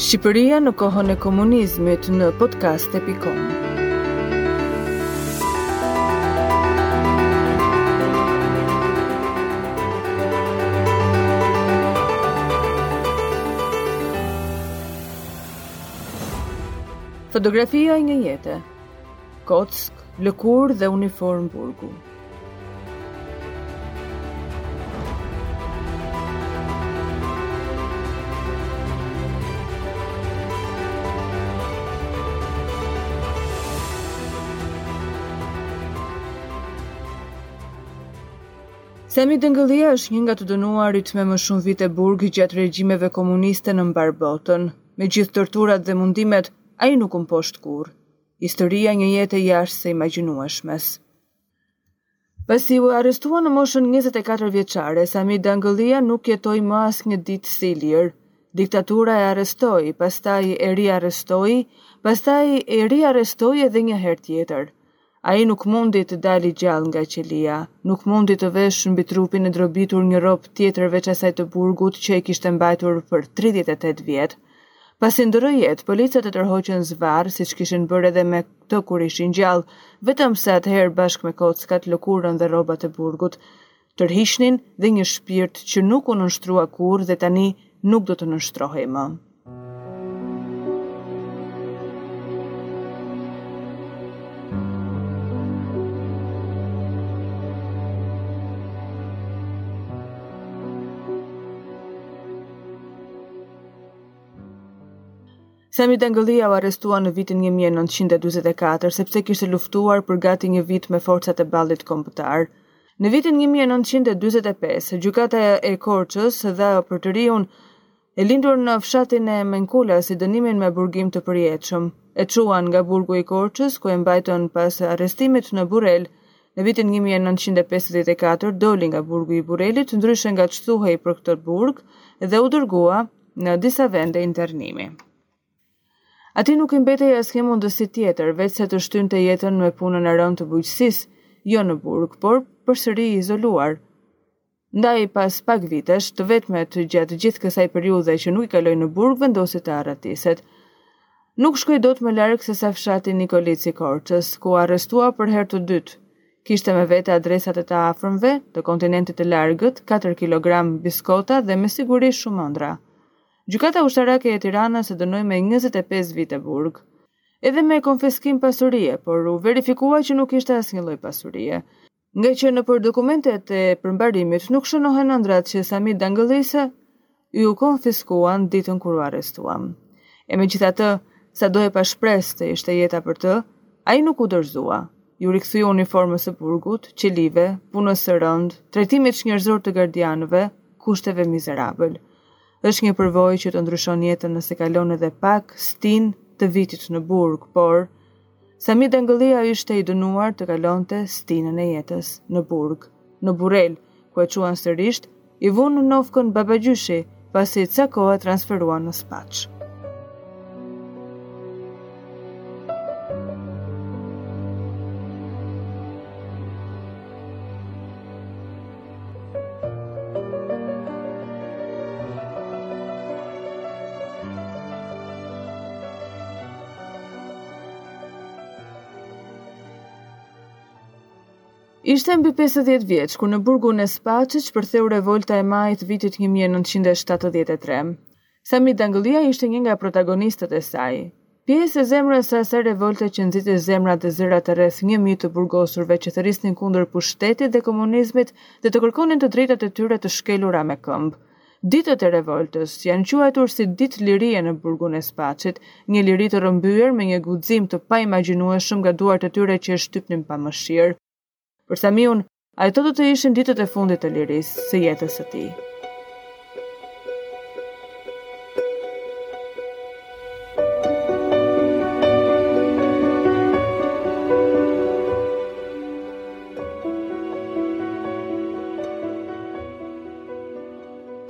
Shqipëria në kohën e komunizmit në podkast epik.com Fotografia e një jete Kockë, lëkurë dhe uniformë burgu Sami Dangëllia është një nga të dënuarit me më shumë vite burg gjatë regjimeve komuniste në mbarë botën. Me gjithë torturat dhe mundimet, ai nuk u mposht kurrë. Historia e një jete jashtë së imagjinueshmes. Pasi u arrestua në moshën 24 vjeçare, Sami Dangëllia nuk jetoi më asnjë ditë si i lirë. Diktatura e arrestoi, pastaj e riarrestoi, pastaj e riarrestoi edhe një herë tjetër. Ai nuk mundi të dalë gjallë nga qelia, nuk mundi të veshë mbi trupin e drobitur një rrobë tjetër veç asaj të burgut që e kishte mbajtur për 38 vjet. Pasi ndërroi jetë, policat e tërhoqën zvarrë, siç kishin bërë edhe me të kur ish gjallë, vetëm se atëherë bashkë me kockat, lëkurën dhe rrobat e burgut, tërhiqnin dhe një shpirt që nuk u nënshtrua kurrë dhe tani nuk do të nënshtrohej më. Sami Dangëllia u arrestua në vitin 1944 sepse kishte luftuar për gati një vit me forcat e ballit kombëtar. Në vitin 1945, gjykata e Korçës dha për të riun e lindur në fshatin e Menkulasit dënimin me burgim të përjetshëm. E çuan nga burgu i Korçës, ku e mbajtën pas arrestimit në Burrel, Në vitin një mijë e nëntëqind e pesëdhjetë e katër doli nga burgu i Burrelit, ndryshe nga ç'thuhej për këtë burg dhe u dërgua në disa vende internimi. Atij nuk i mbetej asnjë mundësi tjetër, veçse të shtynte jetën me punën e rëndë të bujqësisë, jo në burg, por përsëri i izoluar. Ndaj, pas pak vitesh, të vetmet gjatë gjithë kësaj periudhe që nuk i kaloi në burg vendosi të arratiset. Nuk shkoi dot më larg se sa fshati Nikolicë i Korçës, ku u arrestua për herë të dytë. Kishte me vete adresat e të afërmve, të kontinentit të largët, katër kilogramë biskota dhe me siguri shumë ëndrra. Gjykata ushtarake e Tiranës e dënoi me njëzet e pesë vite burg. Edhe me konfiskim pasurie, por u verifikua që nuk kishte asnjë lloj pasurie. Ngaqë nëpër dokumentet e përmbarimit nuk shënohen ëndrrat që Sami Dangëllisë iu konfiskuan ditën kur u arrestua. E megjithatë, sado e pashpresë të ishte jeta për të, ai nuk u dorëzua. Iu rikthye uniformës së burgut, qelive, punës së rëndë, trajtimit çnjerëzor të gardianëve, kushteve mizerabël. Është një përvojë që të ndryshon jetën nëse kalon edhe pak stinë të vitit në burg, por Sami Dangëllia ishte i dënuar të kalonte stinën e jetës në burg, në Burrel, ku e çuan sërisht, i vunë nofkën babagjyshi, pas ca kohe e transferuan në Spaç. Ishte mbi 50 vjeç kur në burgun e Spaçit shpërtheu revolta e majit të vitit 1973. Sami Dangëllia ishte një nga protagonistët e saj. Pjesë e zemrës së asaj revolte që nxiti zemrat dhe zërat e rreth 1000 të burgosurve që të thërrisnin kundër pushtetit dhe komunizmit dhe të kërkonin të drejtat e tyre të shkelura me këmbë. Ditët e revoltës janë quajtur si ditë lirie në burgun e Spaçit, një liri e rrëmbyer me një guxim të paimagjinueshëm nga duart e atyre që e shtypnin pa mëshirë. Për Samiun, ato do të ishin ditët e fundit të lirisë, së jetës së tij.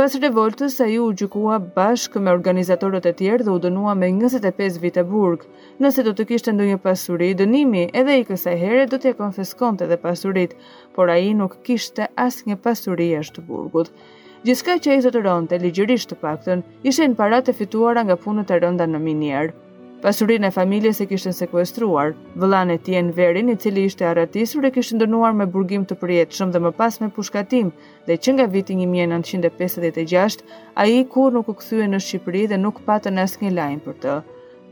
Pas revoltës, ai u gjykua bashkë me organizatorët e tjerë dhe u dënua me 25 vite burg. Nëse do të kishte ndonjë pasuri, dënimi edhe ai i kësaj here do t'ia konfiskonte dhe pasuritë, por ai nuk kishte asnjë pasuri jashtë burgut. Gjithçka që ai zotëronte, ligjërisht të paktën, ishin paratë e fituara nga punët e rënda në minierë. Pasurinë e familjes e kishin sekuestruar, vëllanë e tij Enverin, i cili ishte arratisur e kishin dënuar me burgim të përjetshëm dhe më pas me pushkatim, dhe që nga viti 1956, ai kurrë nuk u kthye në Shqipëri dhe nuk patën asnjë lajm për të.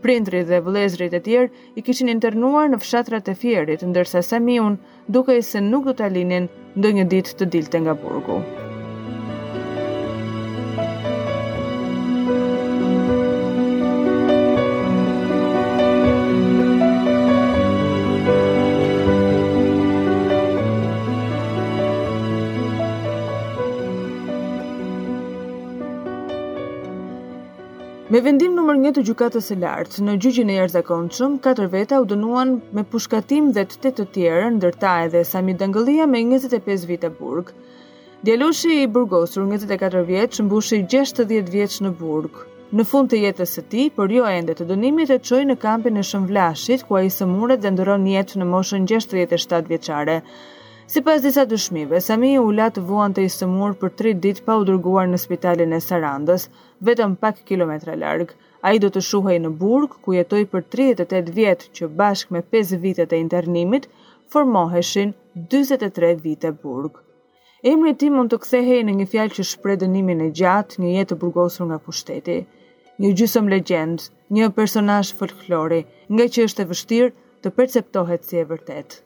Prindërit dhe vëllezërit e tjerë i kishin internuar në fshatrat e Fierit, ndërsa Samiun dukej se nuk do ta linin ndonjë ditë të dilte nga burgu. Me vendim numër 1 të Gjykatës së Lartë, në gjyqin e jashtëzakonshëm, katër veta u dënuan me pushkatim dhe tetë të tjerë, ndër ta edhe Sami Dangëllia me 25 vite burg. Djaloshi i burgosur, 24 vjeç, mbushi 60 vjeç në burg. Në fund të jetës së tij, por jo ende të dënimit, e çojnë në kampin e Shën Vlashit, ku ai sëmuret dhe ndërron jetë në moshën 67 vjeçare. Sipas disa dyshmive, Samiu u la të vuante i sëmurë për tri ditë pa u dërguar në spitalin e Sarandës, vetëm pak kilometra larg. Ai do të shuhej në burg, ku jetoi për 38 vjet që bashkë me pesë vitet e internimit, formoheshin 43 vite burg. Emri i tij mund të kthehej në një fjalë që shpreh dënimin e gjatë, një jetë të burgosur nga pushteti. Një gjysmë legjendë, një personazh folklori, ngaqë është e vështirë të perceptohet si e vërtetë.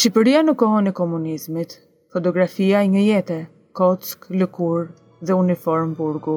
Shqipëria në kohën e komunizmit, fotografia e një jete, kockë, lëkurë dhe uniformë burgu.